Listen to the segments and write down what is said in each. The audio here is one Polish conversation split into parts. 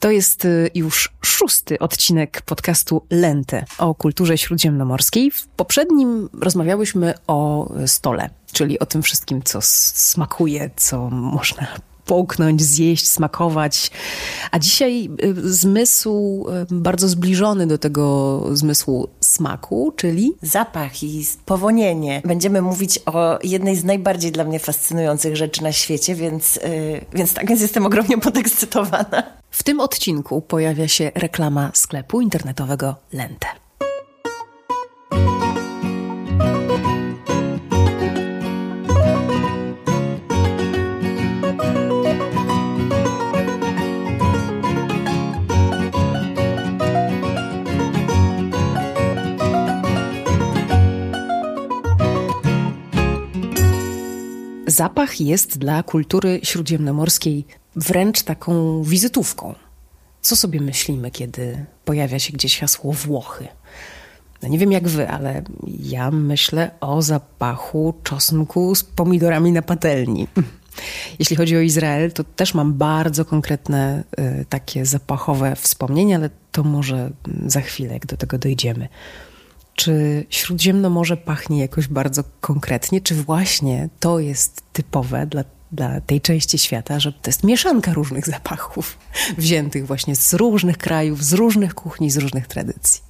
To jest y, już szósty odcinek podcastu Lente o kulturze śródziemnomorskiej. W poprzednim rozmawiałyśmy o stole, czyli o tym wszystkim, co smakuje, co można połknąć, zjeść, smakować. A dzisiaj y, zmysł y, bardzo zbliżony do tego zmysłu smaku, czyli zapach i powonienie. Będziemy mówić o jednej z najbardziej dla mnie fascynujących rzeczy na świecie, więc, yy, więc tak, więc jestem ogromnie podekscytowana. W tym odcinku pojawia się reklama sklepu internetowego Lente. Zapach jest dla kultury śródziemnomorskiej wręcz taką wizytówką. Co sobie myślimy, kiedy pojawia się gdzieś hasło Włochy? No nie wiem jak wy, ale ja myślę o zapachu czosnku z pomidorami na patelni. Jeśli chodzi o Izrael, to też mam bardzo konkretne y, takie zapachowe wspomnienia, ale to może za chwilę, jak do tego dojdziemy. Czy Śródziemnomorze pachnie jakoś bardzo konkretnie, czy właśnie to jest typowe dla, dla tej części świata, że to jest mieszanka różnych zapachów, wziętych właśnie z różnych krajów, z różnych kuchni, z różnych tradycji?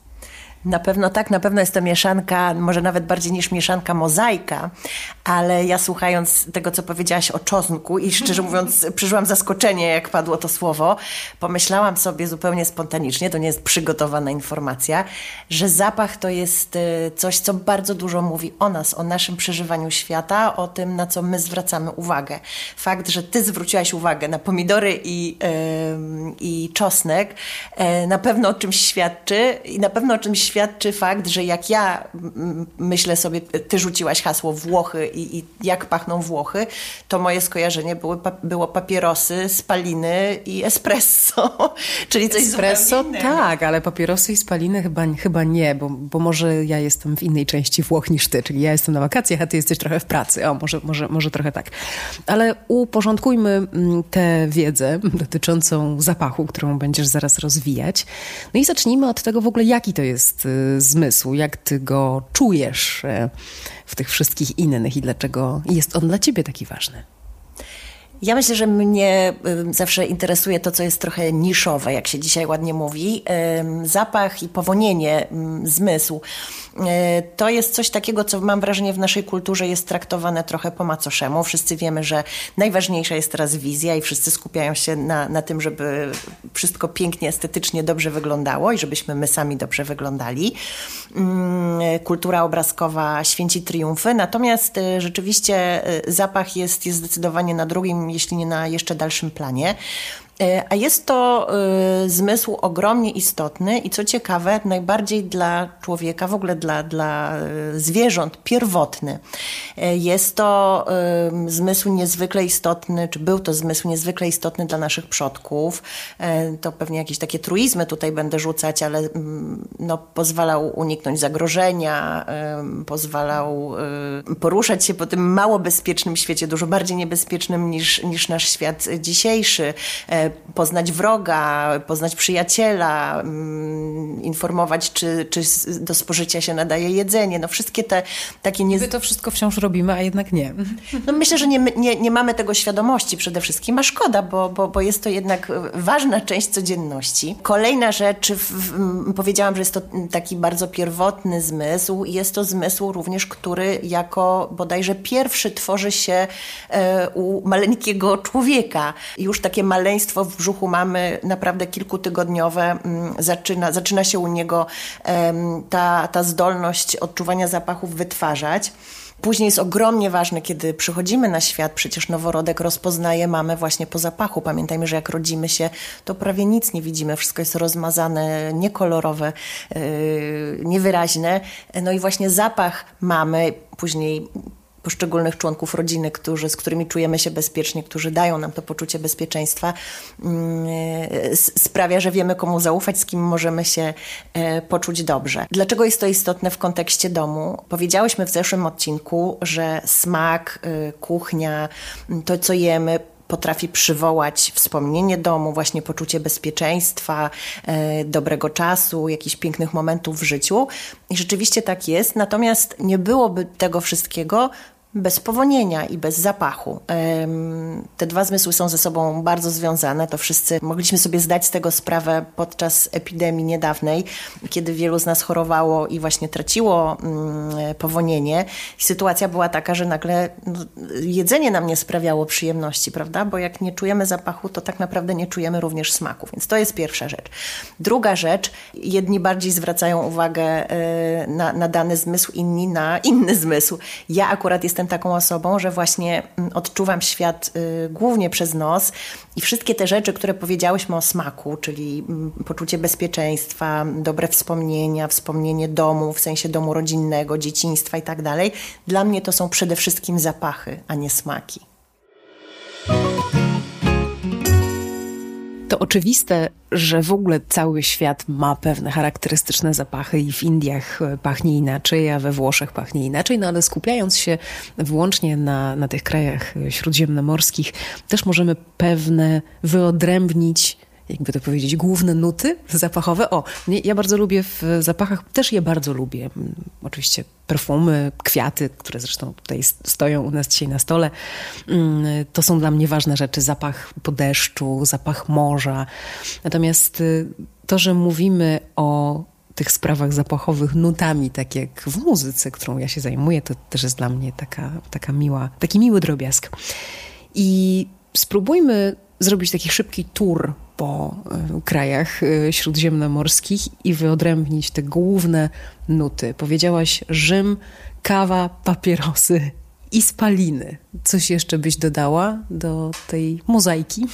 Na pewno tak, na pewno jest to mieszanka, może nawet bardziej niż mieszanka mozaika, ale ja słuchając tego, co powiedziałaś o czosnku i szczerze mówiąc przeżyłam zaskoczenie, jak padło to słowo, pomyślałam sobie zupełnie spontanicznie, to nie jest przygotowana informacja, że zapach to jest y, coś, co bardzo dużo mówi o nas, o naszym przeżywaniu świata, o tym, na co my zwracamy uwagę. Fakt, że ty zwróciłaś uwagę na pomidory i, yy, i czosnek, yy, na pewno o czymś świadczy i na pewno o czymś świadczy fakt, że jak ja myślę sobie, ty rzuciłaś hasło Włochy i, i jak pachną Włochy, to moje skojarzenie były, było papierosy, spaliny i espresso, czyli coś espresso, tak, ale papierosy i spaliny chyba, chyba nie, bo, bo może ja jestem w innej części Włoch niż ty, czyli ja jestem na wakacjach, a ty jesteś trochę w pracy. O, może, może, może trochę tak. Ale uporządkujmy tę wiedzę dotyczącą zapachu, którą będziesz zaraz rozwijać. No i zacznijmy od tego w ogóle, jaki to jest jest y, zmysł, jak ty go czujesz y, w tych wszystkich innych i dlaczego jest on dla ciebie taki ważny? Ja myślę, że mnie zawsze interesuje to, co jest trochę niszowe, jak się dzisiaj ładnie mówi. Zapach i powonienie, zmysł. E, to jest coś takiego, co mam wrażenie w naszej kulturze jest traktowane trochę po macoszemu. Wszyscy wiemy, że najważniejsza jest teraz wizja i wszyscy skupiają się na, na tym, żeby wszystko pięknie, estetycznie dobrze wyglądało i żebyśmy my sami dobrze wyglądali. Mm, kultura obrazkowa święci triumfy, natomiast e, rzeczywiście e, zapach jest, jest zdecydowanie na drugim, jeśli nie na jeszcze dalszym planie. E, a jest to y, zmysł ogromnie istotny i co ciekawe, najbardziej dla człowieka, w ogóle dla, dla y, zwierząt, pierwotny. Jest to zmysł niezwykle istotny, czy był to zmysł niezwykle istotny dla naszych przodków. to pewnie jakieś takie truizmy tutaj będę rzucać, ale mm, no, pozwalał uniknąć zagrożenia, pozwalał poruszać się po tym mało bezpiecznym świecie, dużo bardziej niebezpiecznym niż, niż nasz świat dzisiejszy poznać wroga, poznać przyjaciela, mm, informować, czy, czy do spożycia się nadaje jedzenie. No wszystkie te takie... Nie... My to wszystko wciąż robimy, a jednak nie. No myślę, że nie, nie, nie mamy tego świadomości przede wszystkim, a szkoda, bo, bo, bo jest to jednak ważna część codzienności. Kolejna rzecz, w, powiedziałam, że jest to taki bardzo pierwotny zmysł. Jest to zmysł również, który jako bodajże pierwszy tworzy się e, u maleńkiego człowieka. Już takie maleństwo w brzuchu mamy naprawdę kilkutygodniowe, mm, zaczyna, zaczyna się u niego ta, ta zdolność odczuwania zapachów wytwarzać. Później jest ogromnie ważne, kiedy przychodzimy na świat, przecież noworodek rozpoznaje mamę właśnie po zapachu. Pamiętajmy, że jak rodzimy się, to prawie nic nie widzimy, wszystko jest rozmazane, niekolorowe, yy, niewyraźne. No i właśnie zapach mamy, później poszczególnych członków rodziny, którzy, z którymi czujemy się bezpiecznie, którzy dają nam to poczucie bezpieczeństwa, mm, sprawia, że wiemy, komu zaufać, z kim możemy się e, poczuć dobrze. Dlaczego jest to istotne w kontekście domu? Powiedziałyśmy w zeszłym odcinku, że smak, e, kuchnia, to co jemy, potrafi przywołać wspomnienie domu, właśnie poczucie bezpieczeństwa, e, dobrego czasu, jakichś pięknych momentów w życiu. I rzeczywiście tak jest. Natomiast nie byłoby tego wszystkiego, bez powonienia i bez zapachu. Te dwa zmysły są ze sobą bardzo związane. To wszyscy mogliśmy sobie zdać z tego sprawę podczas epidemii niedawnej, kiedy wielu z nas chorowało i właśnie traciło mm, powonienie. sytuacja była taka, że nagle no, jedzenie nam nie sprawiało przyjemności, prawda? Bo jak nie czujemy zapachu, to tak naprawdę nie czujemy również smaku. Więc to jest pierwsza rzecz. Druga rzecz, jedni bardziej zwracają uwagę e, na, na dany zmysł, inni na inny zmysł. Ja akurat jestem taką osobą, że właśnie mm, odczuwam świat y, głównie przez nos i wszystkie te rzeczy, które powiedziałyśmy o smaku, czyli mm, poczucie bezpieczeństwa, dobre wspomnienia, wspomnienie domu, w sensie domu rodzinnego, dzieciństwa i tak dalej, dla mnie to są przede wszystkim zapachy, a nie smaki. To oczywiste, że w ogóle cały świat ma pewne charakterystyczne zapachy i w Indiach e, pachnie inaczej, a we Włoszech pachnie inaczej, no ale skupiając się wyłącznie na, na tych krajach e, śródziemnomorskich, też możemy pewne wyodrębnić jakby to powiedzieć, główne nuty zapachowe. O, ja bardzo lubię w zapachach, też je bardzo lubię. Mm, oczywiście perfumy, kwiaty, które zresztą tutaj stoją u nas dzisiaj na stole, mm, to są dla mnie ważne rzeczy. Zapach po deszczu, zapach morza. Natomiast y, to, że mówimy o tych sprawach zapachowych nutami, tak jak w muzyce, którą ja się zajmuję, to też jest dla mnie taka, taka miła, taki miły drobiazg. I spróbujmy zrobić taki szybki tour po e, krajach e, śródziemnomorskich i wyodrębnić te główne nuty. Powiedziałaś Rzym, kawa, papierosy i spaliny. Coś jeszcze byś dodała do tej mozaiki?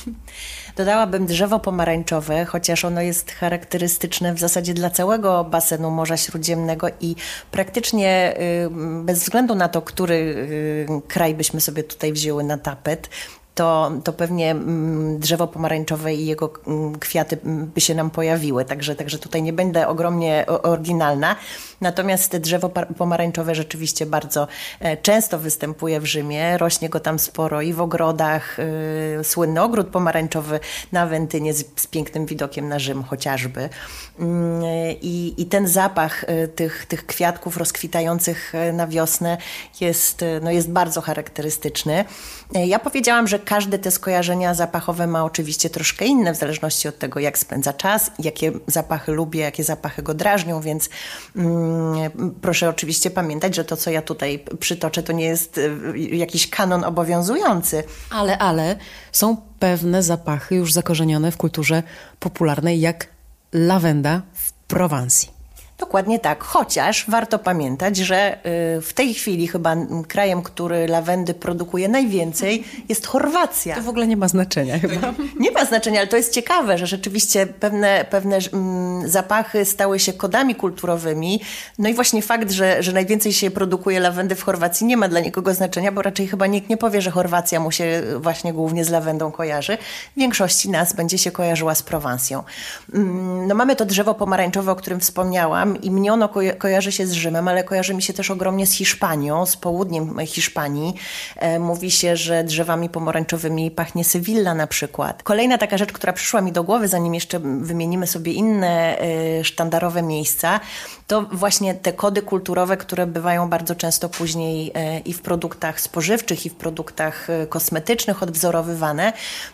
Dodałabym drzewo pomarańczowe, chociaż ono jest charakterystyczne w zasadzie dla całego basenu Morza Śródziemnego i praktycznie y, bez względu na to, który y, kraj byśmy sobie tutaj wzięły na tapet, to, to pewnie mm, drzewo pomarańczowe i jego mm, kwiaty mm, by się nam pojawiły. Także, także tutaj nie będę ogromnie oryginalna. Natomiast te drzewo pomarańczowe rzeczywiście bardzo e, często występuje w Rzymie. Rośnie go tam sporo i w ogrodach. E, słynny ogród pomarańczowy na Wentynie z, z pięknym widokiem na Rzym chociażby. I, i ten zapach e, tych, tych kwiatków rozkwitających na wiosnę jest, no jest bardzo charakterystyczny. Ja powiedziałam, że każde te skojarzenia zapachowe ma oczywiście troszkę inne, w zależności od tego, jak spędza czas, jakie zapachy lubię, jakie zapachy go drażnią, więc mm, proszę oczywiście pamiętać, że to, co ja tutaj przytoczę, to nie jest y, jakiś kanon obowiązujący. Ale, ale są pewne zapachy już zakorzenione w kulturze popularnej, jak lawenda w Prowansji. Dokładnie tak, chociaż warto pamiętać, że y, w tej chwili chyba krajem, który lawendy produkuje najwięcej jest Chorwacja. To w ogóle nie ma znaczenia chyba. Nie ma znaczenia, ale to jest ciekawe, że rzeczywiście pewne, pewne mm, zapachy stały się kodami kulturowymi. No i właśnie fakt, że, że najwięcej się produkuje lawendy w Chorwacji nie ma dla nikogo znaczenia, bo raczej chyba nikt nie powie, że Chorwacja mu się właśnie głównie z lawendą kojarzy. W większości nas będzie się kojarzyła z Prowansją. Mm, no mamy to drzewo pomarańczowe, o którym wspomniałam i mnie ono kojarzy się z Rzymem, ale kojarzy mi się też ogromnie z Hiszpanią, z południem Hiszpanii. E, mówi się, że drzewami pomarańczowymi pachnie Sewilla na przykład. Kolejna taka rzecz, która przyszła mi do głowy, zanim jeszcze wymienimy sobie inne e, sztandarowe miejsca, to właśnie te kody kulturowe, które bywają bardzo często później e, i w produktach spożywczych, i w produktach kosmetycznych odwzorowywane.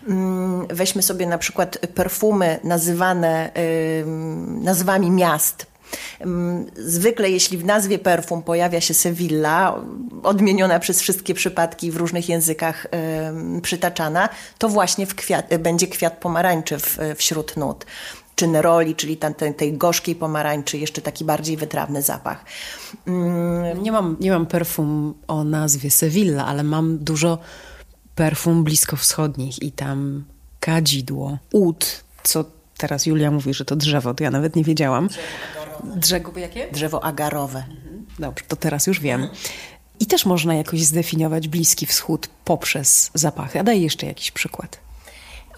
Mm, weźmy sobie na przykład perfumy nazywane nazwami miast, Zwykle, jeśli w nazwie perfum pojawia się Sevilla, odmieniona przez wszystkie przypadki w różnych językach przytaczana, to właśnie kwiat, będzie kwiat pomarańczy w, wśród nut czy neroli, czyli tam, tej, tej gorzkiej pomarańczy, jeszcze taki bardziej wytrawny zapach. Mm. Nie, mam, nie mam perfum o nazwie Sevilla, ale mam dużo perfum bliskowschodnich i tam kadzidło, ud, co teraz Julia mówi, że to drzewo, to ja nawet nie wiedziałam. Drzewo jakie? Drzewo agarowe. Mhm. Dobrze, to teraz już wiem. I też można jakoś zdefiniować Bliski Wschód poprzez zapachy. A daj jeszcze jakiś przykład.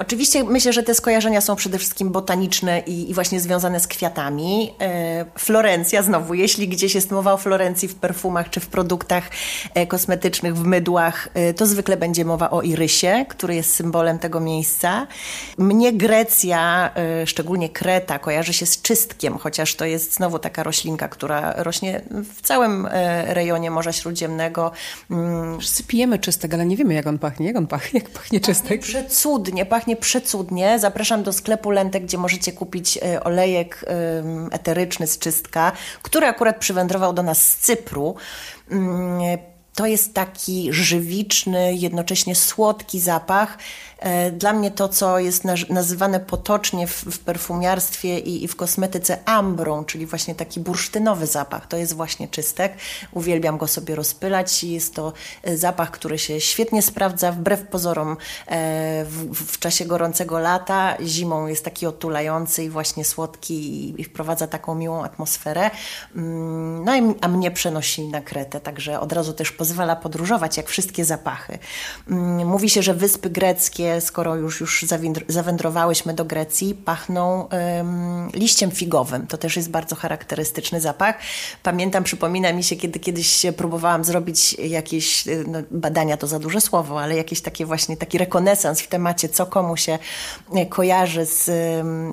Oczywiście myślę, że te skojarzenia są przede wszystkim botaniczne i, i właśnie związane z kwiatami. E, Florencja znowu, jeśli gdzieś jest mowa o Florencji w perfumach czy w produktach e, kosmetycznych, w mydłach, e, to zwykle będzie mowa o irysie, który jest symbolem tego miejsca. Mnie Grecja, e, szczególnie Kreta, kojarzy się z czystkiem, chociaż to jest znowu taka roślinka, która rośnie w całym e, rejonie Morza Śródziemnego. Mm. Wszyscy pijemy czystek, ale nie wiemy jak on pachnie. Jak on pachnie? Jak pachnie czystek? Pachnie przecudnie, pachnie przecudnie. Zapraszam do sklepu Lentek, gdzie możecie kupić e, olejek eteryczny z czystka, który akurat przywędrował do nas z Cypru. To jest taki żywiczny, jednocześnie słodki zapach. E, dla mnie to, co jest nazywane potocznie w, perfumiarstwie i, i, w kosmetyce ambrą, czyli właśnie taki bursztynowy zapach, to jest właśnie czystek. Uwielbiam go sobie rozpylać. Jest to e, zapach, który się świetnie sprawdza wbrew pozorom e, w, w czasie gorącego lata. Zimą jest taki otulający i właśnie słodki i wprowadza taką miłą atmosferę. Mm, no a mnie przenosi na Kretę, także od razu też pozwala podróżować, jak wszystkie zapachy. Mm, mówi się, że wyspy greckie skoro już, już zawędrowałyśmy do Grecji, pachną um, liściem figowym. To też jest bardzo charakterystyczny zapach. Pamiętam, przypomina mi się, kiedy kiedyś próbowałam zrobić jakieś y, no, badania, to za duże słowo, ale jakieś takie właśnie taki rekonesans w temacie, co komu się y, kojarzy z,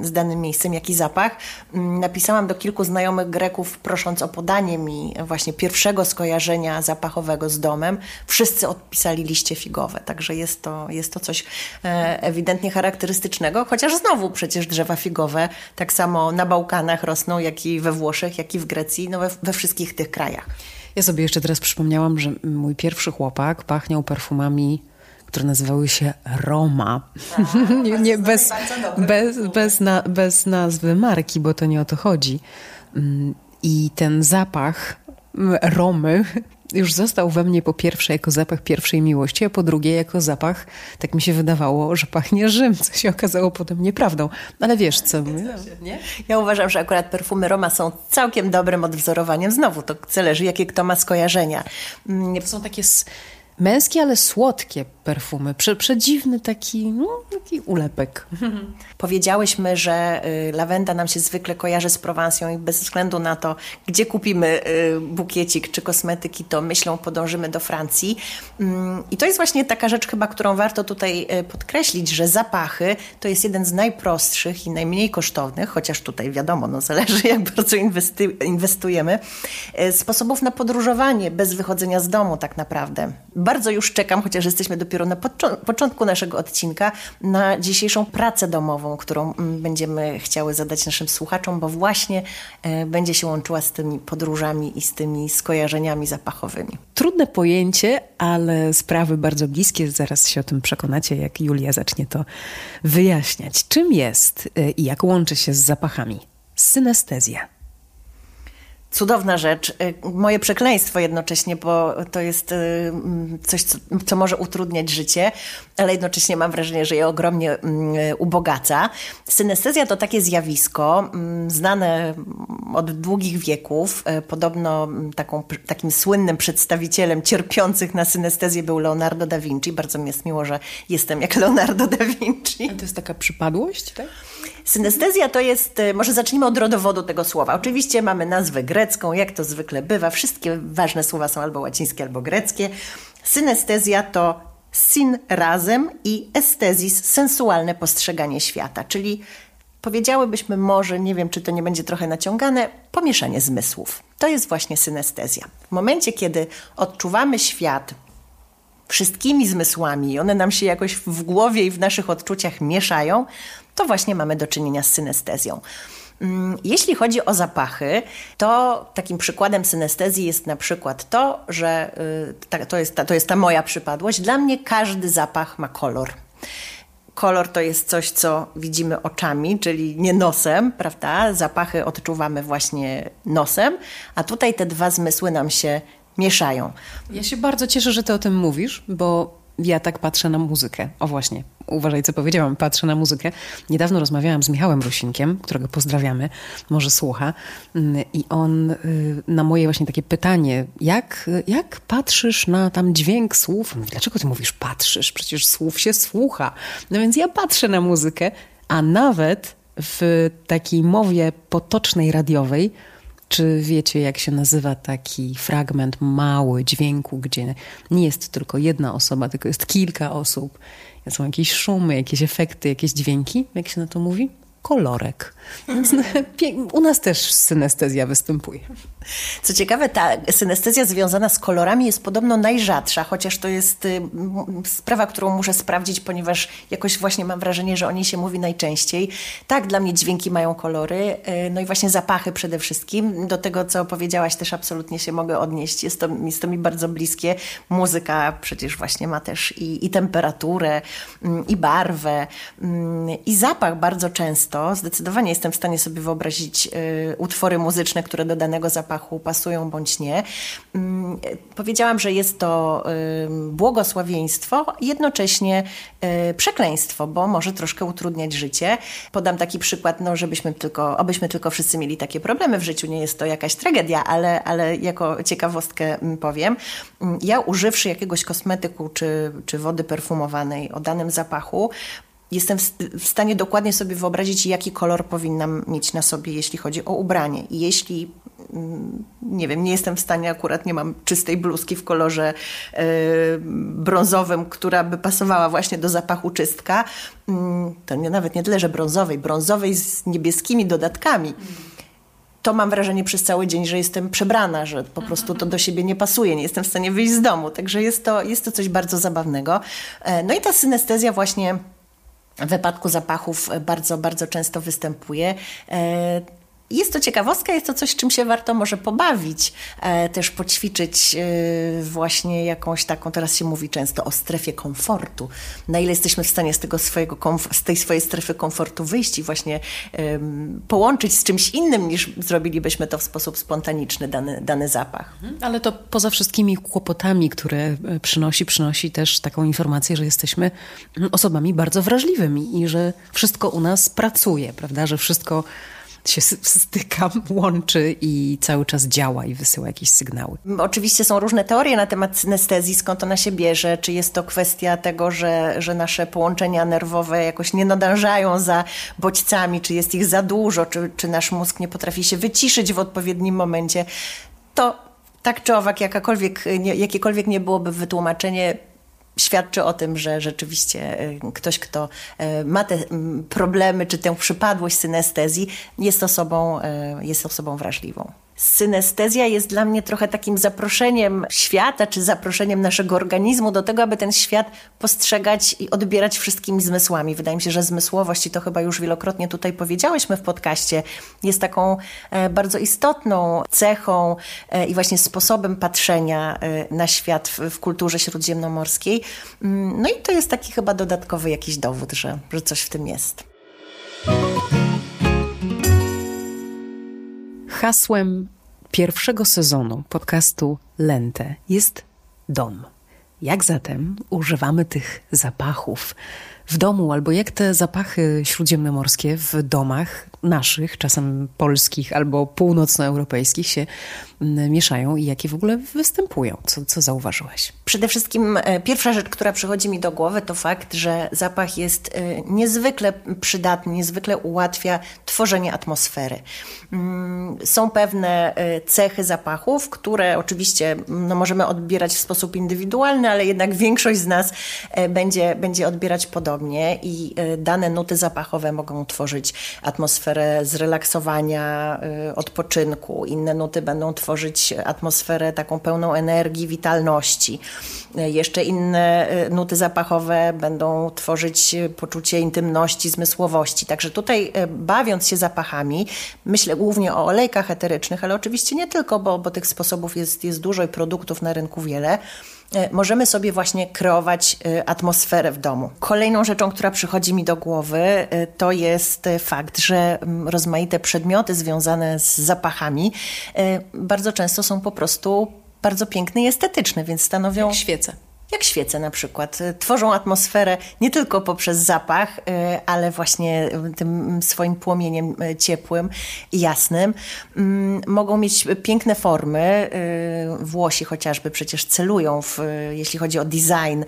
z danym miejscem, jaki zapach. Mm, napisałam do kilku znajomych Greków, prosząc o podanie mi właśnie pierwszego skojarzenia zapachowego z domem. Wszyscy odpisali liście figowe, także jest to, jest to coś E, ewidentnie charakterystycznego, chociaż znowu przecież drzewa figowe tak samo na Bałkanach rosną, jak i we Włoszech, jak i w Grecji, no we, we wszystkich tych krajach. Ja sobie jeszcze teraz przypomniałam, że mój pierwszy chłopak pachniał perfumami które nazywały się Roma. A, nie, nie, bez, bez, bez, na, bez nazwy marki, bo to nie o to chodzi. Mm, I ten zapach Romy już został we mnie po pierwsze jako zapach pierwszej miłości, a po drugie jako zapach, tak mi się wydawało, że pachnie Rzym, co się okazało potem nieprawdą. Ale wiesz co? Nie? Ja uważam, że akurat perfumy Roma są całkiem dobrym odwzorowaniem. Znowu, to zależy, jakie kto ma skojarzenia. To są takie męskie, ale słodkie perfumy. Prze, przedziwny taki, no, taki ulepek. Powiedziałyśmy, że y, lawenda nam się zwykle kojarzy z Prowansją i bez względu na to, gdzie kupimy y, bukiecik czy kosmetyki, to myślą podążymy do Francji. Mm, I to jest właśnie taka rzecz chyba, którą warto tutaj y, podkreślić, że zapachy to jest jeden z najprostszych i najmniej kosztownych, chociaż tutaj wiadomo, no zależy jak bardzo inwestujemy, sposobów na podróżowanie bez wychodzenia z domu tak naprawdę. Bardzo już czekam, chociaż jesteśmy dopiero dopiero na początku naszego odcinka na dzisiejszą pracę domową, którą mm, będziemy chciały zadać naszym słuchaczom, bo właśnie e, będzie się łączyła z tymi podróżami i z tymi skojarzeniami zapachowymi. Trudne pojęcie, ale sprawy bardzo bliskie. Zaraz się o tym przekonacie, jak Julia zacznie to wyjaśniać. Czym jest e, i jak łączy się z zapachami? Synestezja cudowna rzecz. Y, moje przekleństwo jednocześnie, bo to jest y, mm, coś, co, co, może utrudniać życie, ale jednocześnie mam wrażenie, że je ogromnie mm, ubogaca. Synestezja to takie zjawisko mm, znane od długich wieków. Y, podobno taką, takim słynnym przedstawicielem cierpiących na synestezję był Leonardo da Vinci. Bardzo mi jest miło, że jestem jak Leonardo da Vinci. A to jest taka przypadłość, tak? Synestezja to jest, e, może zacznijmy od rodowodu tego słowa. Oczywiście mamy nazwę grecką, jak to zwykle bywa. Wszystkie ważne słowa są albo łacińskie, albo greckie. Synestezja to syn razem i estezis sensualne postrzeganie świata, czyli powiedziałybyśmy może, nie wiem czy to nie będzie trochę naciągane, pomieszanie zmysłów. To jest właśnie synestezja. W momencie, kiedy odczuwamy świat wszystkimi zmysłami i one nam się jakoś w głowie i w naszych odczuciach mieszają, to właśnie mamy do czynienia z synestezją. Mm, jeśli chodzi o zapachy, to takim przykładem synestezji jest na przykład to, że y, to jest ta, to jest ta moja przypadłość. Dla mnie każdy zapach ma kolor. Kolor to jest coś, co widzimy oczami, czyli nie nosem, prawda? Zapachy odczuwamy właśnie nosem, a tutaj te dwa zmysły nam się mieszają. Ja się bardzo cieszę, że ty o tym mówisz, bo ja tak patrzę na muzykę. O właśnie, uważaj co powiedziałam, patrzę na muzykę. Niedawno rozmawiałam z Michałem Rusinkiem, którego pozdrawiamy, może słucha. Mm, I on y, na moje właśnie takie pytanie, jak, jak patrzysz na tam dźwięk słów? Mówi, dlaczego ty mówisz patrzysz? Przecież słów się słucha. No więc ja patrzę na muzykę, a nawet w takiej mowie potocznej radiowej czy wiecie, jak się nazywa taki fragment mały dźwięku, gdzie nie jest tylko jedna osoba, tylko jest kilka osób? Są jakieś szumy, jakieś efekty, jakieś dźwięki? Jak się na to mówi? Kolorek. Więc u nas też synestezja występuje. Co ciekawe, ta synestezja związana z kolorami jest podobno najrzadsza, chociaż to jest y, sprawa, którą muszę sprawdzić, ponieważ jakoś właśnie mam wrażenie, że o niej się mówi najczęściej. Tak, dla mnie dźwięki mają kolory, y, no i właśnie zapachy przede wszystkim. Do tego, co powiedziałaś, też absolutnie się mogę odnieść. Jest to, jest to mi bardzo bliskie. Muzyka przecież właśnie ma też i, i temperaturę, mm, i barwę, mm, i zapach bardzo często. Zdecydowanie jestem w stanie sobie wyobrazić y, utwory muzyczne, które do danego zapachu pasują bądź nie. Mm, powiedziałam, że jest to błogosławieństwo, jednocześnie y, przekleństwo, bo może troszkę utrudniać życie. Podam taki przykład, no, żebyśmy tylko, abyśmy tylko wszyscy mieli takie problemy w życiu. Nie jest to jakaś tragedia, ale, ale jako ciekawostkę mm, powiem. Mm, ja używszy jakiegoś kosmetyku czy, czy wody perfumowanej o danym zapachu, jestem w stanie dokładnie sobie wyobrazić, jaki kolor powinnam mieć na sobie, jeśli chodzi o ubranie. I jeśli Mm, nie wiem, nie jestem w stanie, akurat nie mam czystej bluzki w kolorze yy, brązowym, która by pasowała właśnie do zapachu czystka. Yy, to nie, nawet nie tyle, że brązowej, brązowej z niebieskimi dodatkami. To mam wrażenie przez cały dzień, że jestem przebrana, że po prostu to do siebie nie pasuje, nie jestem w stanie wyjść z domu. Także jest to, jest to coś bardzo zabawnego. Yy, no i ta synestezja właśnie w wypadku zapachów bardzo, bardzo często występuje. Jest to ciekawostka, jest to coś, czym się warto może pobawić, e, też poćwiczyć e, właśnie jakąś taką, teraz się mówi często o strefie komfortu. Na ile jesteśmy w stanie z, tego swojego z tej swojej strefy komfortu wyjść i właśnie połączyć z czymś innym, niż zrobilibyśmy to w sposób spontaniczny, dany, dany zapach. Mhm. Ale to poza wszystkimi kłopotami, które e, przynosi, przynosi też taką informację, że jesteśmy osobami bardzo wrażliwymi i że wszystko u nas pracuje, prawda, że wszystko się styka, łączy i cały czas działa i wysyła jakieś sygnały. Oczywiście są różne teorie na temat synestezji, skąd ona się bierze. Czy jest to kwestia tego, że, że nasze połączenia nerwowe jakoś nie nadążają za bodźcami, czy jest ich za dużo, czy, czy nasz mózg nie potrafi się wyciszyć w odpowiednim momencie. To tak czy owak, jakakolwiek, nie, jakiekolwiek nie byłoby wytłumaczenie, świadczy o tym, że rzeczywiście e, ktoś, kto e, ma te problemy czy tę przypadłość synestezji, jest osobą, e, jest osobą wrażliwą synestezja jest dla mnie trochę takim zaproszeniem świata, czy zaproszeniem naszego organizmu do tego, aby ten świat postrzegać i odbierać wszystkimi zmysłami. Wydaje mi się, że zmysłowość, i to chyba już wielokrotnie tutaj powiedziałyśmy w podcaście, jest taką e, bardzo istotną cechą e, i właśnie sposobem patrzenia e, na świat w, kulturze śródziemnomorskiej. Mm, no i to jest taki chyba dodatkowy jakiś dowód, że, że coś w tym jest. Hasłem pierwszego sezonu podcastu Lente jest dom. Jak zatem używamy tych zapachów w domu, albo jak te zapachy śródziemnomorskie w domach naszych, czasem polskich albo północnoeuropejskich się mm, mieszają i jakie w ogóle występują? Co, co zauważyłaś? Przede wszystkim e, pierwsza rzecz, która przychodzi mi do głowy, to fakt, że zapach jest e, niezwykle przydatny, niezwykle ułatwia tworzenie atmosfery. Mm, są pewne e, cechy zapachów, które oczywiście no, możemy odbierać w sposób indywidualny, ale jednak większość z nas będzie, będzie odbierać podobnie i dane nuty zapachowe mogą tworzyć atmosferę atmosferę zrelaksowania, y, odpoczynku. Inne nuty będą tworzyć atmosferę taką pełną energii, witalności. Y, jeszcze inne y, nuty zapachowe będą tworzyć poczucie intymności, zmysłowości. Także tutaj bawiąc się zapachami, myślę głównie o olejkach eterycznych, ale oczywiście nie tylko, bo, bo tych sposobów jest, jest dużo i produktów na rynku wiele. E, możemy sobie właśnie kreować e, atmosferę w domu. Kolejną rzeczą, która przychodzi mi do głowy, e, to jest fakt, że mm, rozmaite przedmioty związane z zapachami bardzo często są po prostu bardzo piękne i estetyczne, więc stanowią. Jak świece. Jak świece na przykład. Tworzą atmosferę nie tylko poprzez zapach, y, ale właśnie tym swoim płomieniem y, ciepłym i jasnym. Mm, mogą mieć piękne formy. Y, Włosi chociażby przecież celują, w, jeśli chodzi o design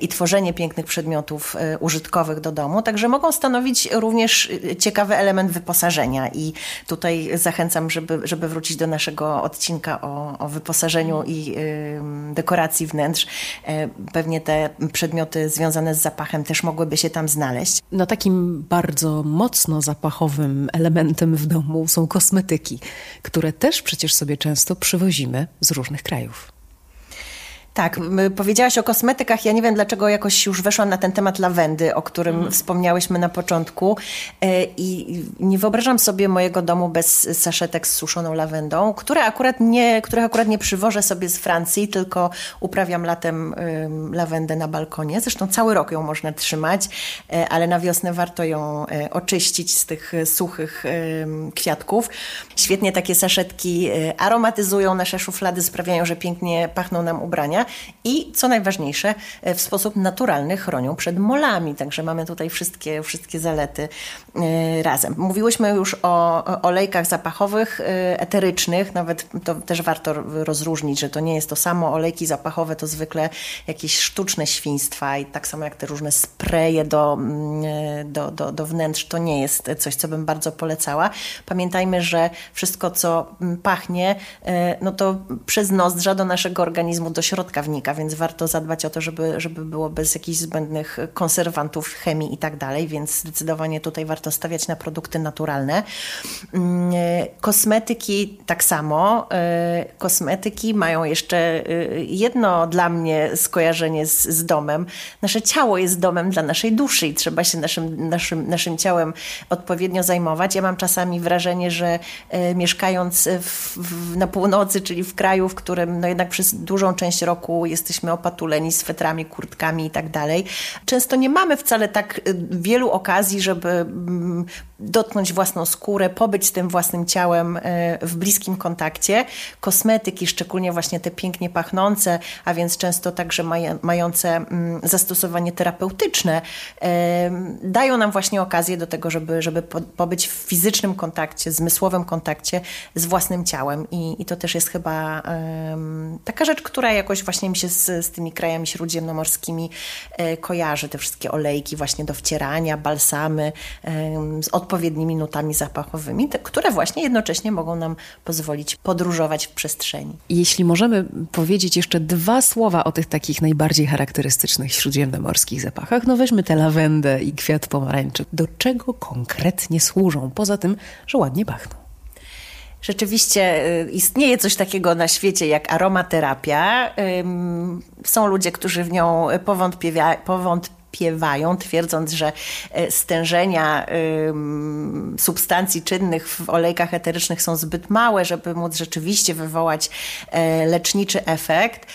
i tworzenie pięknych przedmiotów użytkowych do domu, także mogą stanowić również ciekawy element wyposażenia i tutaj zachęcam, żeby, żeby wrócić do naszego odcinka o, o wyposażeniu i dekoracji wnętrz pewnie te przedmioty związane z zapachem też mogłyby się tam znaleźć. No takim bardzo mocno zapachowym elementem w domu są kosmetyki, które też przecież sobie często przywozimy z różnych krajów. Tak, powiedziałaś o kosmetykach. Ja nie wiem, dlaczego jakoś już weszłam na ten temat lawendy, o którym mm. wspomniałyśmy na początku. E, I nie wyobrażam sobie mojego domu bez saszetek z suszoną lawendą, które akurat nie, których akurat nie przywożę sobie z Francji, tylko uprawiam latem lawendę na balkonie. Zresztą cały rok ją można trzymać, e, ale na wiosnę warto ją e, oczyścić z tych suchych kwiatków. Świetnie takie saszetki aromatyzują nasze szuflady, sprawiają, że pięknie pachną nam ubrania i co najważniejsze, e, w sposób naturalny chronią przed molami. Także mamy tutaj wszystkie, wszystkie zalety e, razem. Mówiłyśmy już o olejkach zapachowych, e, eterycznych, nawet to też warto rozróżnić, że to nie jest to samo. Olejki zapachowe to zwykle jakieś sztuczne świństwa i tak samo jak te różne spreje do, mm, do, do, do wnętrz, to nie jest coś, co bym bardzo polecała. Pamiętajmy, że wszystko, co mm, pachnie, no to przez nozdrza do naszego organizmu, do środka środka więc warto zadbać o to, żeby, żeby było bez jakichś zbędnych konserwantów, chemii i tak dalej, więc zdecydowanie tutaj warto stawiać na produkty naturalne. Mm, kosmetyki tak samo. E, kosmetyki mają jeszcze e, jedno dla mnie skojarzenie z, z domem. Nasze ciało jest domem dla naszej duszy i trzeba się naszym, naszym, naszym ciałem odpowiednio zajmować. Ja mam czasami wrażenie, że e, mieszkając w, w, na północy, czyli w kraju, w którym no jednak przez dużą część roku jesteśmy opatuleni swetrami, kurtkami i tak dalej. Często nie mamy wcale tak y, wielu okazji, żeby mm, dotknąć własną skórę, pobyć z tym własnym ciałem y, w bliskim kontakcie. Kosmetyki, szczególnie właśnie te pięknie pachnące, a więc często także mające mm, zastosowanie terapeutyczne, y, dają nam właśnie okazję do tego, żeby, żeby pobyć w fizycznym kontakcie, zmysłowym kontakcie z własnym ciałem. I, i to też jest chyba taka rzecz, która jakoś właśnie mi się z, z tymi krajami śródziemnomorskimi e, kojarzy. Te wszystkie olejki właśnie do wcierania, balsamy e, z odpowiednimi nutami zapachowymi, te, które właśnie jednocześnie mogą nam pozwolić podróżować w przestrzeni. Jeśli możemy powiedzieć jeszcze dwa słowa o tych takich najbardziej charakterystycznych śródziemnomorskich zapachach, no weźmy tę lawendę i kwiat pomarańczy. Do czego konkretnie służą, poza tym, że ładnie pachną? Rzeczywiście y, istnieje coś takiego na świecie jak aromaterapia. Są ludzie, którzy w nią powątpiewają, piewają, twierdząc, że e, stężenia substancji czynnych w olejkach eterycznych są zbyt małe, żeby móc rzeczywiście wywołać e, leczniczy efekt.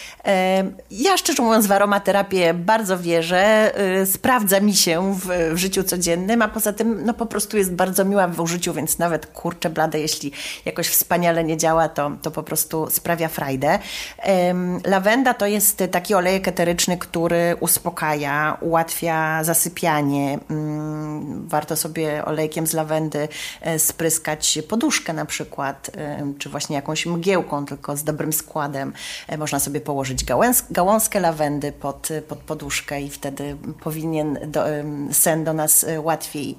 Ja szczerze mówiąc w aromaterapię bardzo wierzę, e, sprawdza mi się w, w życiu codziennym, a poza tym no po prostu jest bardzo miła w użyciu, więc nawet kurczę blade, jeśli jakoś wspaniale nie działa, to, to po prostu sprawia frajdę. Lawenda to jest taki olejek eteryczny, który uspokaja, ułatwia ułatwia zasypianie. Mm, warto sobie olejkiem z lawendy e, spryskać poduszkę na przykład, e, czy właśnie jakąś mgiełką, tylko z dobrym składem. E, można sobie położyć gałęs, gałązkę lawendy pod, pod poduszkę i wtedy powinien do, sen do nas łatwiej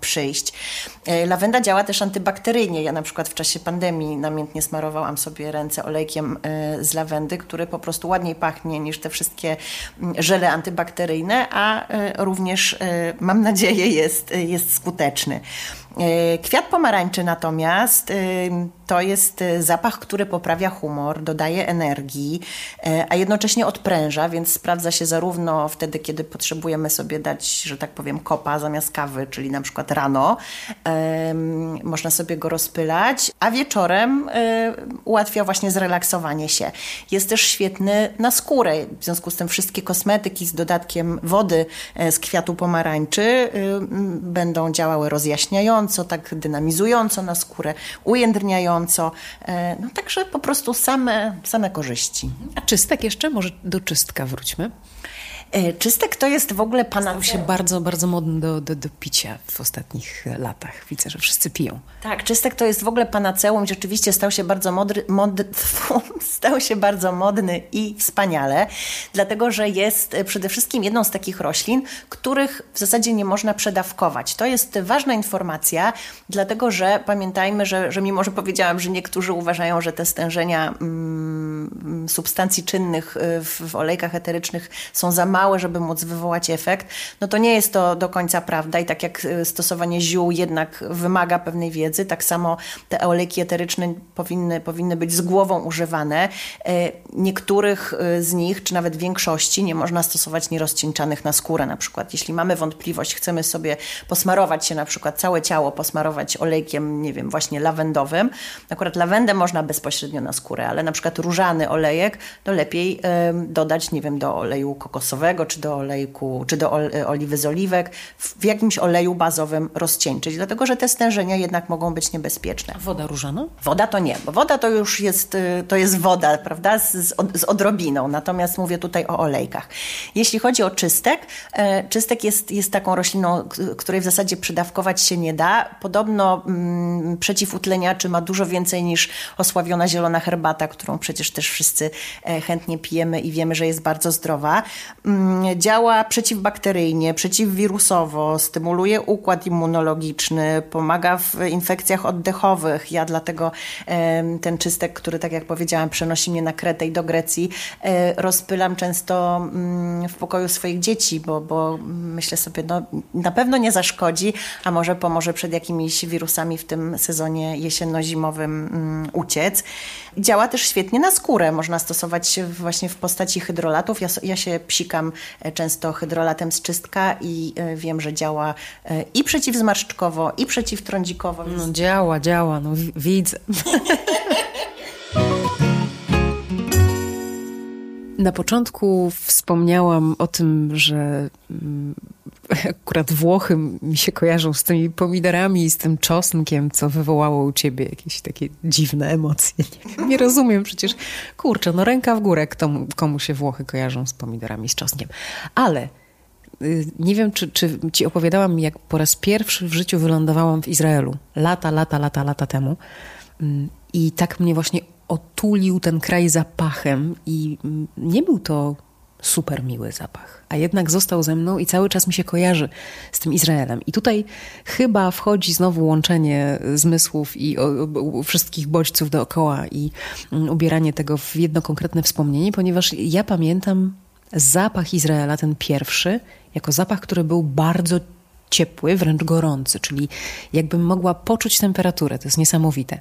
przyjść. Lawenda działa też antybakteryjnie. Ja na przykład w czasie pandemii namiętnie smarowałam sobie ręce olejkiem z lawendy, który po prostu ładniej pachnie niż te wszystkie mm, żele antybakteryjne, a e, również e, mam nadzieję jest, jest skuteczny. E, kwiat pomarańczy natomiast e, to jest e, zapach, który poprawia humor, dodaje energii, a jednocześnie odpręża, więc sprawdza się zarówno wtedy, kiedy potrzebujemy sobie dać, że tak powiem, kopa zamiast kawy, czyli na przykład rano. Można sobie go rozpylać, a wieczorem ułatwia właśnie zrelaksowanie się. Jest też świetny na skórę, w związku z tym wszystkie kosmetyki z dodatkiem wody z kwiatu pomarańczy będą działały rozjaśniająco, tak dynamizująco na skórę, ujędrniająco. E, no także po prostu same, same korzyści. A czystek jeszcze? Może do czystka wróćmy? E, czystek to jest w ogóle pana. Stał się bardzo, bardzo modny do, do, do picia w ostatnich latach. Widzę, że wszyscy piją. Tak, czystek to jest w ogóle panaceum i rzeczywiście stał się bardzo modry, mod, stał się bardzo modny i wspaniale, dlatego że jest e, przede wszystkim jedną z takich roślin, których w zasadzie nie można przedawkować. To jest ważna informacja, dlatego że pamiętajmy, że, że mimo, że powiedziałam, że niektórzy uważają, że te stężenia mm, substancji czynnych e, w, w olejkach eterycznych są za małe, małe, żeby móc wywołać efekt, no to nie jest to do końca prawda i tak jak y, stosowanie ziół jednak wymaga pewnej wiedzy, tak samo te olejki eteryczne powinny, powinny być z głową używane. Y, niektórych y, z nich, czy nawet większości nie można stosować nierozcieńczanych na skórę na przykład. Jeśli mamy wątpliwość, chcemy sobie posmarować się na przykład całe ciało, posmarować olejkiem, nie wiem, właśnie lawendowym, akurat lawendę można bezpośrednio na skórę, ale na przykład różany olejek, to lepiej dodać, nie wiem, do oleju kokosowego, czy do olejku, czy do oliwy z oliwek w jakimś oleju bazowym rozcieńczyć, dlatego że te stężenia jednak mogą być niebezpieczne. Woda różana? Woda to nie, bo woda to już jest, y, to jest woda, prawda, z, z odrobiną, natomiast mówię tutaj o olejkach. Jeśli chodzi o czystek, e, czystek jest, jest taką rośliną, której w zasadzie przydawkować się nie da. Podobno mm, przeciwutleniaczy ma dużo więcej niż osławiona zielona herbata, którą przecież też wszyscy e, chętnie pijemy i wiemy, że jest bardzo zdrowa. Mm, działa przeciwbakteryjnie, przeciwwirusowo, stymuluje układ immunologiczny, pomaga w infekcjach oddechowych. Ja dlatego ten czystek, który tak jak powiedziałam przenosi mnie na Kretę i do Grecji, e, rozpylam często mm, w pokoju swoich dzieci, bo, bo myślę sobie, no na pewno nie zaszkodzi, a może pomoże przed jakimiś wirusami w tym sezonie jesienno-zimowym mm, uciec. Działa też świetnie na skórę. Można stosować właśnie w postaci hydrolatów. Ja, ja się psikam e, często hydrolatem z czystka i e, wiem, że działa e, i przeciwzmarszczkowo, i przeciwtrądzikowo. No działa, działa, no widzę. Na początku wspomniałam o tym, że mm, akurat Włochy mi się kojarzą z tymi pomidorami i z tym czosnkiem, co wywołało u ciebie jakieś takie dziwne emocje. Nie, nie rozumiem przecież. Kurczę, no ręka w górę, kto, komu się Włochy kojarzą z pomidorami z czosnkiem. Ale y, nie wiem, czy, czy ci opowiadałam, jak po raz pierwszy w życiu wylądowałam w Izraelu. Lata, lata, lata, lata temu. Mm, I tak mnie właśnie otulił ten kraj zapachem i mm, nie był to super miły zapach, a jednak został ze mną i cały czas mi się kojarzy z tym Izraelem. I tutaj chyba wchodzi znowu łączenie zmysłów i o, o, wszystkich bodźców dookoła i mm, ubieranie tego w jedno konkretne wspomnienie, ponieważ ja pamiętam zapach Izraela, ten pierwszy, jako zapach, który był bardzo ciepły, wręcz gorący, czyli jakbym mogła poczuć temperaturę. To jest niesamowite.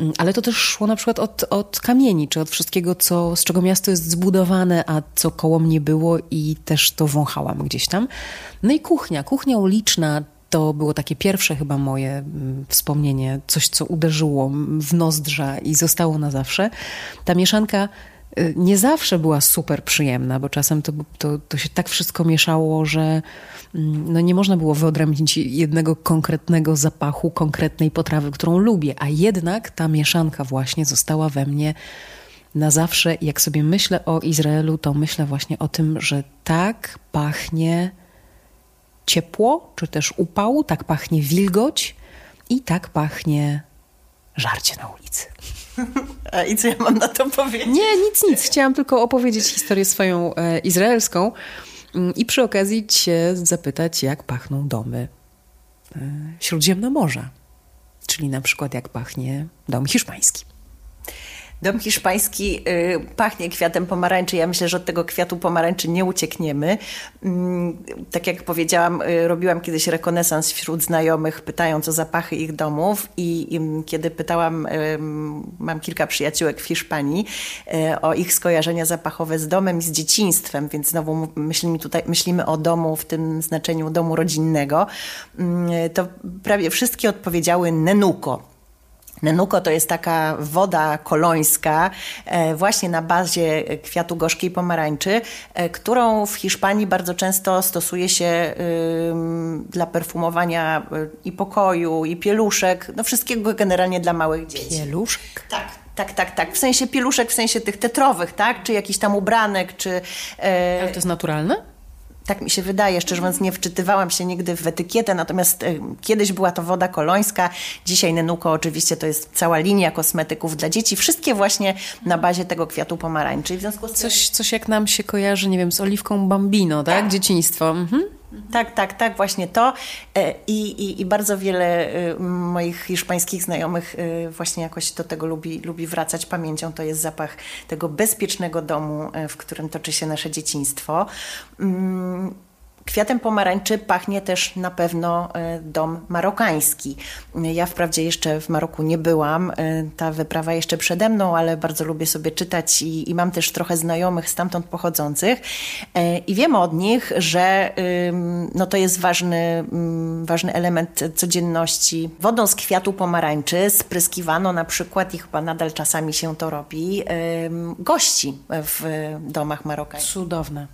Mm, ale to też szło na przykład od, od kamieni, czy od wszystkiego, co, z czego miasto jest zbudowane, a co koło mnie było i też to wąchałam gdzieś tam. No i kuchnia, kuchnia uliczna, to było takie pierwsze chyba moje mm, wspomnienie, coś, co uderzyło w nozdrza i zostało na zawsze. Ta mieszanka nie zawsze była super przyjemna, bo czasem to, to, to się tak wszystko mieszało, że Mm, no nie można było wyodrębnić jednego konkretnego zapachu, konkretnej potrawy, którą lubię, a jednak ta mieszanka właśnie została we mnie na zawsze. Jak sobie myślę o Izraelu, to myślę właśnie o tym, że tak pachnie ciepło, czy też upał, tak pachnie wilgoć i tak pachnie żarcie na ulicy. I co ja mam na to powiedzieć? Nie, nic, nic. Chciałam tylko opowiedzieć historię swoją e, izraelską. Mm, I przy okazji Cię zapytać, jak pachną domy e, Śródziemnomorza, czyli na przykład jak pachnie dom hiszpański. Dom hiszpański y, pachnie kwiatem pomarańczy. Ja myślę, że od tego kwiatu pomarańczy nie uciekniemy. Mm, tak jak powiedziałam, y, robiłam kiedyś rekonesans wśród znajomych, pytając o zapachy ich domów i, kiedy pytałam, y, mam kilka przyjaciółek w Hiszpanii, o ich skojarzenia zapachowe z domem i z dzieciństwem, więc znowu myślimy tutaj, myślimy o domu w tym znaczeniu domu rodzinnego, mm, to prawie wszystkie odpowiedziały Nenuko Nenuko to jest taka woda kolońska, e, właśnie na bazie kwiatu gorzkiej pomarańczy, e, którą w Hiszpanii bardzo często stosuje się dla perfumowania e, i pokoju, i pieluszek, no wszystkiego generalnie dla małych dzieci. Pieluszek? Tak. Tak, tak, tak. W sensie pieluszek, w sensie tych tetrowych, tak? Czy jakiś tam ubranek, czy... Ale to jest naturalne? Tak mi się wydaje, szczerze mówiąc nie wczytywałam się nigdy w etykietę, natomiast y, kiedyś była to woda kolońska, dzisiaj Nenuko oczywiście to jest cała linia kosmetyków dla dzieci, wszystkie właśnie na bazie tego kwiatu pomarańczy. W związku z tym... coś, coś jak nam się kojarzy, nie wiem, z oliwką bambino, tak? tak. Dzieciństwo. Mhm. Tak, tak, tak, właśnie to. E, I, i, i bardzo wiele e, moich hiszpańskich znajomych e, właśnie jakoś do tego lubi, lubi wracać pamięcią. To jest zapach tego bezpiecznego domu, w którym toczy się nasze dzieciństwo. Kwiatem pomarańczy pachnie też na pewno e, dom marokański. Ja wprawdzie jeszcze w Maroku nie byłam, e, ta wyprawa jeszcze przede mną, ale bardzo lubię sobie czytać i, i mam też trochę znajomych stamtąd pochodzących e, i wiem od nich, że no to jest ważny, ważny element codzienności. Wodą z kwiatu pomarańczy spryskiwano na przykład, i chyba nadal czasami się to robi, gości w domach marokańskich. Cudowne.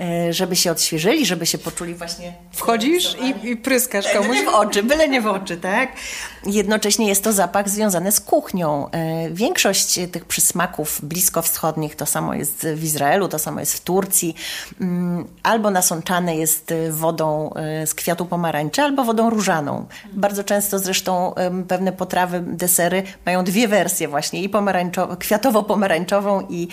E, żeby się odświeżyli, żeby się poczuli właśnie... Wchodzisz i, i pryskasz komuś? Nie w oczy, byle nie w oczy, tak? Jednocześnie jest to zapach związany z kuchnią. E, większość tych przysmaków bliskowschodnich, to samo jest w Izraelu, to samo jest w Turcji, mm, albo nasączane jest wodą e, z kwiatu pomarańczy, albo wodą różaną. Bardzo często zresztą pewne potrawy, desery mają dwie wersje właśnie, i pomarańczo kwiatowo-pomarańczową i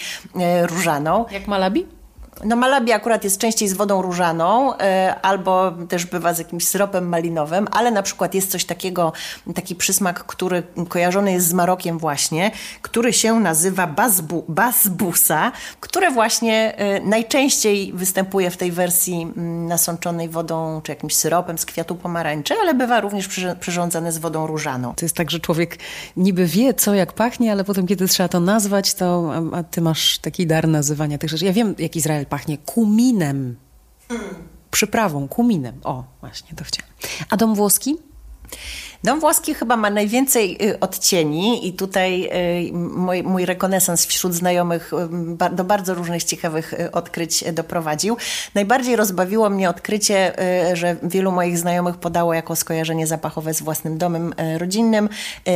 różaną. Jak malabi? No malabi akurat jest częściej z wodą różaną, e, albo też bywa z jakimś syropem malinowym, ale na przykład jest coś takiego, taki przysmak, który kojarzony jest z Marokiem właśnie, który się nazywa basbu, basbusa, które właśnie e, najczęściej występuje w tej wersji mm, nasączonej wodą czy jakimś syropem z kwiatu pomarańczy, ale bywa również przyrządzane z wodą różaną. To jest tak, że człowiek niby wie, co jak pachnie, ale potem, kiedy trzeba to nazwać, to a ty masz taki dar nazywania tych rzeczy. Ja wiem, jak Izrael pachnie kuminem. Przyprawą, kuminem. O, właśnie to chciałam. A dom włoski? Dom włoski chyba ma najwięcej y, odcieni i tutaj y, mój, mój rekonesans wśród znajomych y, do bardzo różnych ciekawych odkryć doprowadził. Najbardziej rozbawiło mnie odkrycie, że wielu moich znajomych podało jako skojarzenie zapachowe z własnym domem rodzinnym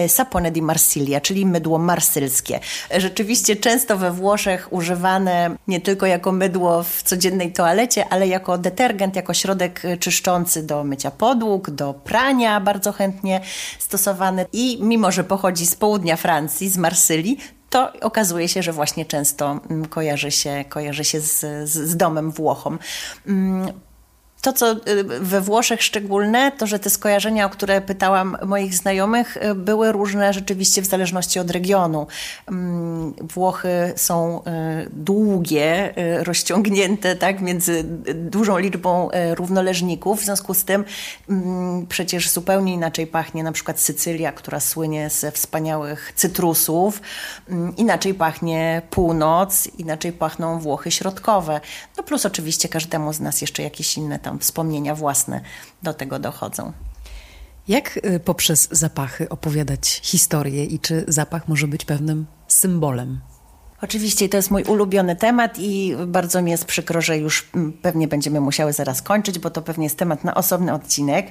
sapone di Marsiglia, czyli mydło marsylskie. Rzeczywiście często we Włoszech używane nie tylko jako mydło w codziennej toalecie, ale jako detergent, jako środek czyszczący do mycia podłóg, do prania bardzo chętnie stosowany i mimo, że pochodzi z południa Francji, z Marsylii, to okazuje się, że właśnie często mm, kojarzy się, kojarzy się z, z, z domem Włochom. To, co y, we Włoszech szczególne, to że te skojarzenia, o które pytałam moich znajomych, y, były różne rzeczywiście w zależności od regionu. Mm, Włochy są y, długie, rozciągnięte tak, między dużą liczbą równoleżników, w związku z tym mm, przecież zupełnie inaczej pachnie na przykład Sycylia, która słynie ze wspaniałych cytrusów, mm, inaczej pachnie północ, inaczej pachną Włochy środkowe. No plus oczywiście każdemu z nas jeszcze jakieś inne tam wspomnienia własne do tego dochodzą. Jak y, poprzez zapachy opowiadać historię i czy zapach może być pewnym symbolem Oczywiście to jest mój ulubiony temat i bardzo mi jest przykro, że już mm, pewnie będziemy musiały zaraz kończyć, bo to pewnie jest temat na osobny odcinek.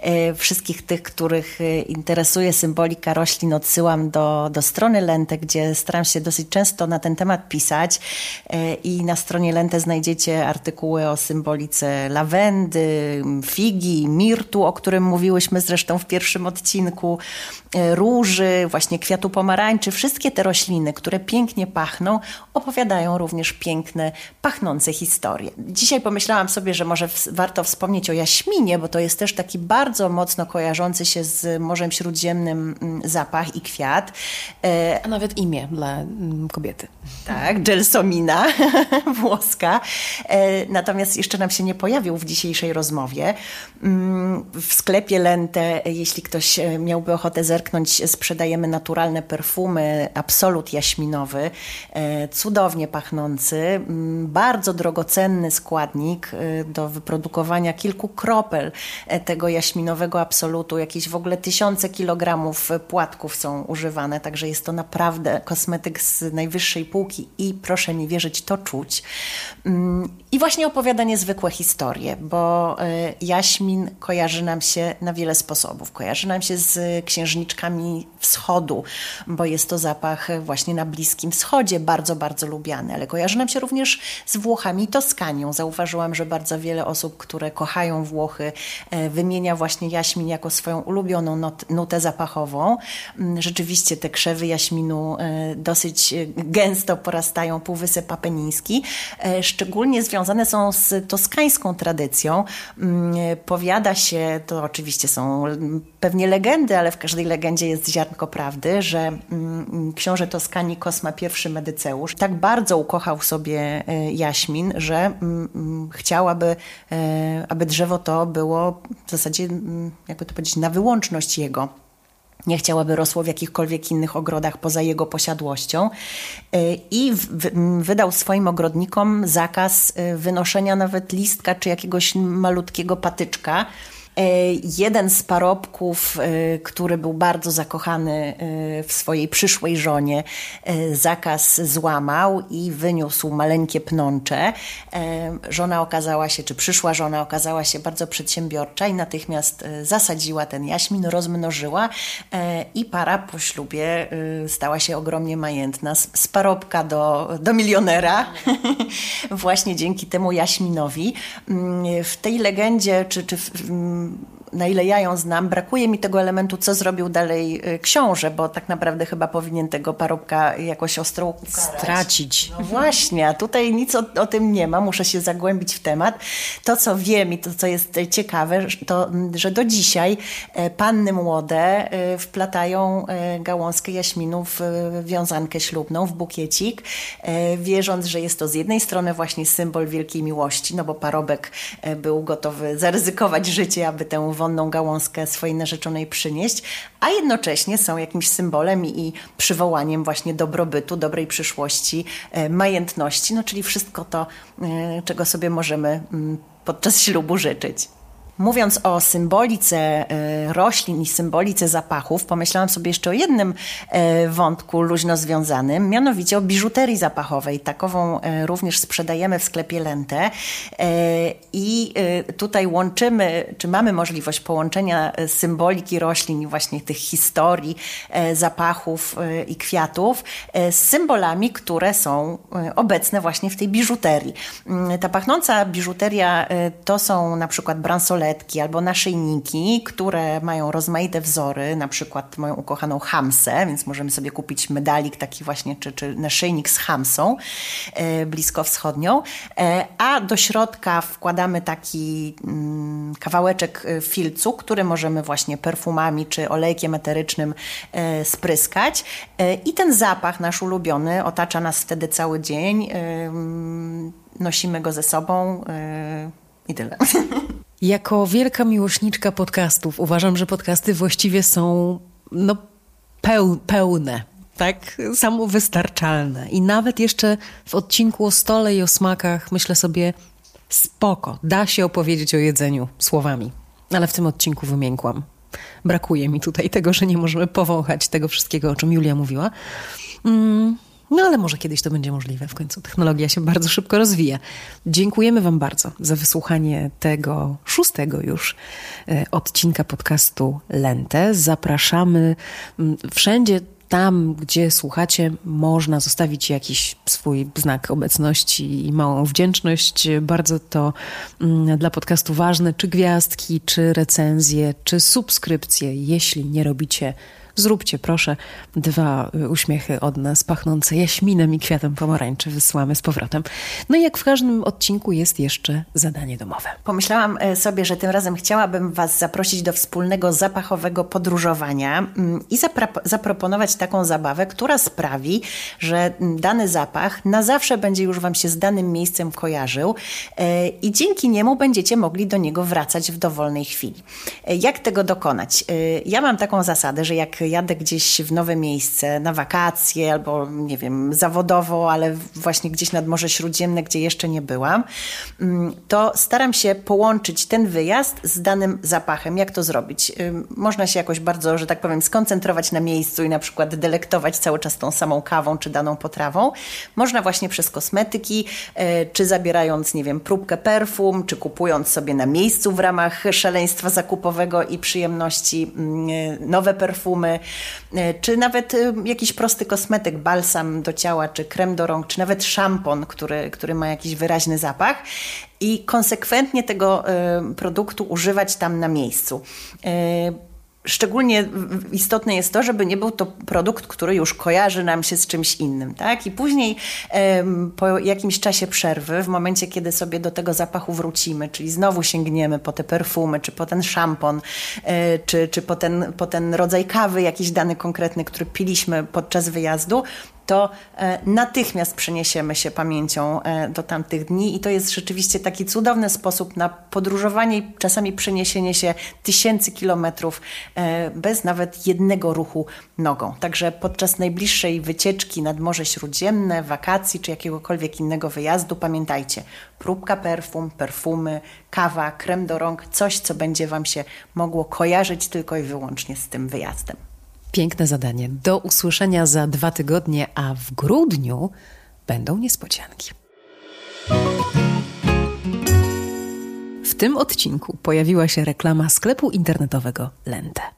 E, wszystkich tych, których e, interesuje symbolika roślin, odsyłam do, do strony Lente, gdzie staram się dosyć często na ten temat pisać. E, I na stronie Lente znajdziecie artykuły o symbolice lawendy, figi, mirtu, o którym mówiłyśmy zresztą w pierwszym odcinku, róży, właśnie kwiatu pomarańczy. Wszystkie te rośliny, które pięknie pachną, pachną, opowiadają również piękne, pachnące historie. Dzisiaj pomyślałam sobie, że może warto wspomnieć o jaśminie, bo to jest też taki bardzo mocno kojarzący się z Morzem Śródziemnym mm, zapach i kwiat. E, A nawet imię dla mm, kobiety. Tak, gelsomina włoska. E, natomiast jeszcze nam się nie pojawił w dzisiejszej rozmowie. Mm, w sklepie Lente, jeśli ktoś e, miałby ochotę zerknąć, sprzedajemy naturalne perfumy, absolut jaśminowy. Cudownie pachnący, bardzo drogocenny składnik do wyprodukowania kilku kropel tego jaśminowego absolutu. Jakieś w ogóle tysiące kilogramów płatków są używane, także jest to naprawdę kosmetyk z najwyższej półki i proszę mi wierzyć, to czuć. I właśnie opowiada niezwykłe historie, bo jaśmin kojarzy nam się na wiele sposobów. Kojarzy nam się z księżniczkami wschodu, bo jest to zapach właśnie na Bliskim Wschodzie, bardzo, bardzo lubiany, ale kojarzy nam się również z Włochami i Toskanią. Zauważyłam, że bardzo wiele osób, które kochają Włochy, e, wymienia właśnie jaśmin jako swoją ulubioną not, nutę zapachową. Mm, rzeczywiście te krzewy jaśminu e, dosyć gęsto porastają Półwysep Apeniński. E, szczególnie związane są z toskańską tradycją. Mm, powiada się, to oczywiście są pewnie legendy, ale w każdej legendzie jest ziarnko prawdy, że mm, książę Toskanii Kosma I Medyceusz tak bardzo ukochał sobie e, jaśmin, że mm, mm, chciał, aby, e, aby drzewo to było w zasadzie, jakby to powiedzieć, na wyłączność jego. Nie chciał, aby rosło w jakichkolwiek innych ogrodach poza jego posiadłością e, i wydał swoim ogrodnikom zakaz wynoszenia nawet listka czy jakiegoś malutkiego patyczka jeden z parobków, e, który był bardzo zakochany e, w swojej przyszłej żonie, zakaz złamał i wyniósł maleńkie pnącze. Żona okazała się, czy przyszła żona okazała się bardzo przedsiębiorcza i natychmiast zasadziła ten jaśmin, rozmnożyła i para po ślubie stała się ogromnie majętna. Z parobka do, do milionera, właśnie dzięki temu jaśminowi. Mm, w tej legendzie, czy, czy w, um, na ile ja ją znam, brakuje mi tego elementu, co zrobił dalej y, książę, bo tak naprawdę chyba powinien tego parobka jakoś ostro stracić. No właśnie, a tutaj nic o, o, tym nie ma, muszę się zagłębić w temat. To, co wiem i to, co jest ciekawe, to, że do dzisiaj e, panny młode e, wplatają e, gałązkę jaśminu w wiązankę ślubną, w bukiecik, wierząc, że jest to z jednej strony właśnie symbol wielkiej miłości, no bo parobek był gotowy zaryzykować życie, aby tę wonną gałązkę swojej narzeczonej przynieść, a jednocześnie są jakimś symbolem i przywołaniem właśnie dobrobytu, dobrej przyszłości, e, majętności, no czyli wszystko to, e, czego sobie możemy mm, podczas ślubu życzyć. Mówiąc o symbolice e, roślin i symbolice zapachów, pomyślałam sobie jeszcze o jednym e, wątku luźno związanym, mianowicie o biżuterii zapachowej. Takową e, również sprzedajemy w sklepie Lente i tutaj łączymy, czy mamy możliwość połączenia symboliki roślin i właśnie tych historii, zapachów i kwiatów z symbolami, które są obecne właśnie w tej biżuterii. Mm, ta pachnąca biżuteria to są na przykład bransolety, albo naszyjniki, które mają rozmaite wzory, na przykład moją ukochaną hamsę, więc możemy sobie kupić medalik taki właśnie, czy, czy naszyjnik z hamsą e, bliskowschodnią, e, a do środka wkładamy taki mm, kawałeczek e, filcu, który możemy właśnie perfumami czy olejkiem eterycznym e, spryskać. E, i ten zapach nasz ulubiony otacza nas wtedy cały dzień, e, nosimy go ze sobą i tyle. Jako wielka miłośniczka podcastów uważam, że podcasty właściwie są no, peł, pełne, tak samowystarczalne. I nawet jeszcze w odcinku o stole i o smakach myślę sobie, spoko, da się opowiedzieć o jedzeniu słowami. Ale w tym odcinku wymiękłam. Brakuje mi tutaj tego, że nie możemy powąchać tego wszystkiego, o czym Julia mówiła. Mm, no ale może kiedyś to będzie możliwe. W końcu technologia się bardzo szybko rozwija. Dziękujemy Wam bardzo za wysłuchanie tego szóstego już e, odcinka podcastu Lente. Zapraszamy mm, wszędzie tam, gdzie słuchacie, można zostawić jakiś swój znak obecności i małą wdzięczność. Bardzo to mm, dla podcastu ważne, czy gwiazdki, czy recenzje, czy subskrypcje. Jeśli nie robicie Zróbcie proszę dwa y, uśmiechy od nas pachnące jaśminem i kwiatem pomarańczy wysyłamy z powrotem. No i jak w każdym odcinku jest jeszcze zadanie domowe. Pomyślałam e, sobie, że tym razem chciałabym Was zaprosić do wspólnego zapachowego podróżowania mm, i zaproponować taką zabawę, która sprawi, że dany zapach na zawsze będzie już Wam się z danym miejscem kojarzył e, i dzięki niemu będziecie mogli do niego wracać w dowolnej chwili. E, jak tego dokonać? Ja mam taką zasadę, że jak jadę gdzieś w nowe miejsce, na wakacje albo nie wiem, zawodowo, ale właśnie gdzieś nad Morze Śródziemne, gdzie jeszcze nie byłam, mm, to staram się połączyć ten wyjazd z danym zapachem. Jak to zrobić? Można się jakoś bardzo, że tak powiem, skoncentrować na miejscu i na przykład delektować cały czas tą samą kawą czy daną potrawą. Można właśnie przez kosmetyki, e, czy zabierając, nie wiem, próbkę perfum, czy kupując sobie na miejscu w ramach szaleństwa zakupowego i przyjemności mm, e, nowe perfumy, e, czy nawet jakiś prosty kosmetyk, balsam do ciała, czy krem do rąk, czy nawet szampon, który, który ma jakiś wyraźny zapach i konsekwentnie tego produktu używać tam na miejscu. Szczególnie istotne jest to, żeby nie był to produkt, który już kojarzy nam się z czymś innym. Tak? I później po jakimś czasie przerwy, w momencie, kiedy sobie do tego zapachu wrócimy, czyli znowu sięgniemy po te perfumy, czy po ten szampon, e, czy, czy po, ten, po ten rodzaj kawy, jakiś dany konkretny, który piliśmy podczas wyjazdu, to e, natychmiast przeniesiemy się pamięcią e, do tamtych dni i to jest rzeczywiście taki cudowny sposób na podróżowanie i czasami przeniesienie się tysięcy kilometrów e, bez nawet jednego ruchu nogą. Także podczas najbliższej wycieczki nad Morze Śródziemne, wakacji czy jakiegokolwiek innego wyjazdu pamiętajcie, próbka perfum, perfumy, kawa, krem do rąk, coś co będzie Wam się mogło kojarzyć tylko i wyłącznie z tym wyjazdem. Piękne zadanie. Do usłyszenia za dwa tygodnie, a w grudniu będą niespodzianki. W tym odcinku pojawiła się reklama sklepu internetowego Lente.